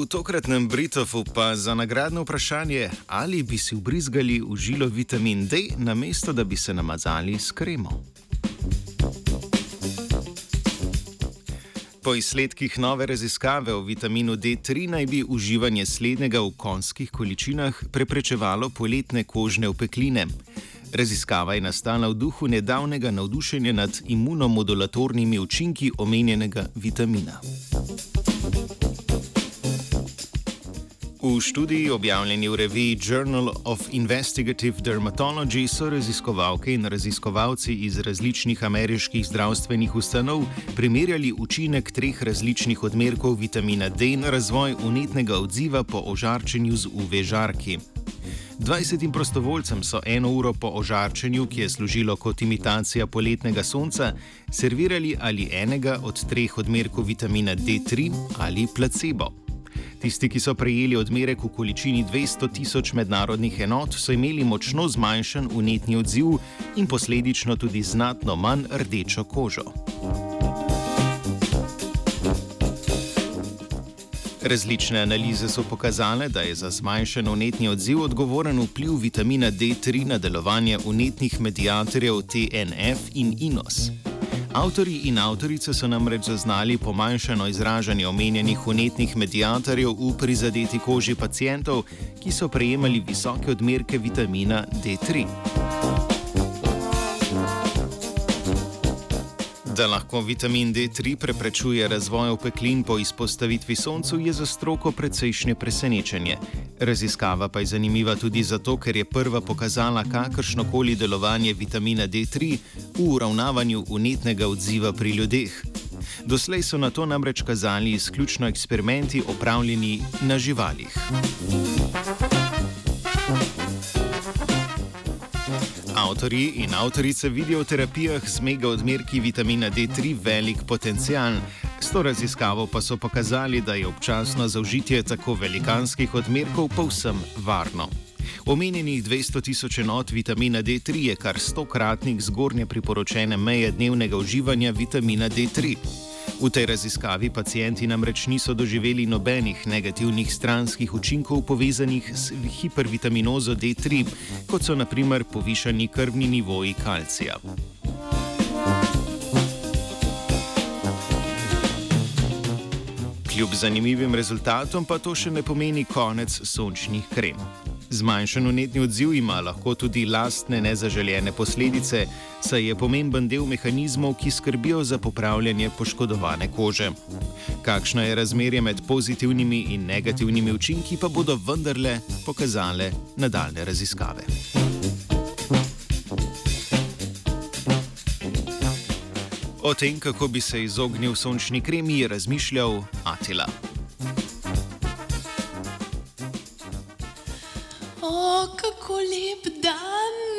V tokratnem Britofu pa za nagradno vprašanje, ali bi si ubrizgali v žilo vitamin D, namesto da bi se namazali s kremo. Po izsledkih nove raziskave o vitaminu D3 naj bi uživanje slednjega v konskih količinah preprečevalo poletne kožne opekline. Raziskava je nastala v duhu nedavnega navdušenja nad imunomodulatornimi učinki omenjenega vitamina. V študiji, objavljeni v reviji Journal of Investigative Dermatology, so raziskovalke in raziskovalci iz različnih ameriških zdravstvenih ustanov primerjali učinek treh različnih odmerkov vitamina D na razvoj unetnega odziva po ožarčenju z UV žarki. 20 prostovoljcem so eno uro po ožarčenju, ki je služilo kot imitacija poletnega sonca, servirali ali enega od treh odmerkov vitamina D3 ali placebo. Tisti, ki so prejeli odmerek v količini 200 tisoč mednarodnih enot, so imeli močno zmanjšan unetni odziv in posledično tudi znatno manj rdečo kožo. Različne analize so pokazale, da je za zmanjšan unetni odziv odgovoren vpliv vitamina D3 na delovanje unetnih medijatorjev TNF in INOS. Avtori in avtorice so namreč zaznali pomanjšano izražanje omenjenih unetnih medijatorjev v prizadeti koži pacijentov, ki so prejemali visoke odmerke vitamina D3. Da lahko vitamin D3 preprečuje razvoj opeklin po izpostavitvi soncu, je za stroko precejšnje presenečenje. Raziskava pa je zanimiva tudi zato, ker je prva pokazala kakršno koli delovanje vitamina D3 v uravnavanju unetnega odziva pri ljudeh. Doslej so na to namreč kazali izključno eksperimenti opravljeni na živalih. Avtori in avtorice vidijo v terapijah z mega odmerki vitamina D3 velik potencial. S to raziskavo pa so pokazali, da je občasno zaužitje tako velikanskih odmerkov povsem varno. Omenjenih 200 tisoč enot vitamina D3 je kar stokratnik zgornje priporočene meje dnevnega uživanja vitamina D3. V tej raziskavi pacijenti namreč niso doživeli nobenih negativnih stranskih učinkov povezanih s hipervitaminozo D3, kot so naprimer povišani krvni nivoji kalcija. Kljub zanimivim rezultatom pa to še ne pomeni konec sončnih krem. Zmanjšan unetni odziv ima lahko tudi lastne nezaželjene posledice, saj je pomemben del mehanizmov, ki skrbijo za popravljanje poškodovane kože. Kakšno je razmerje med pozitivnimi in negativnimi učinki, pa bodo vendarle pokazale nadaljne raziskave. O tem, kako bi se izognil sončni kremi, je razmišljal Atila. O, kako lep dan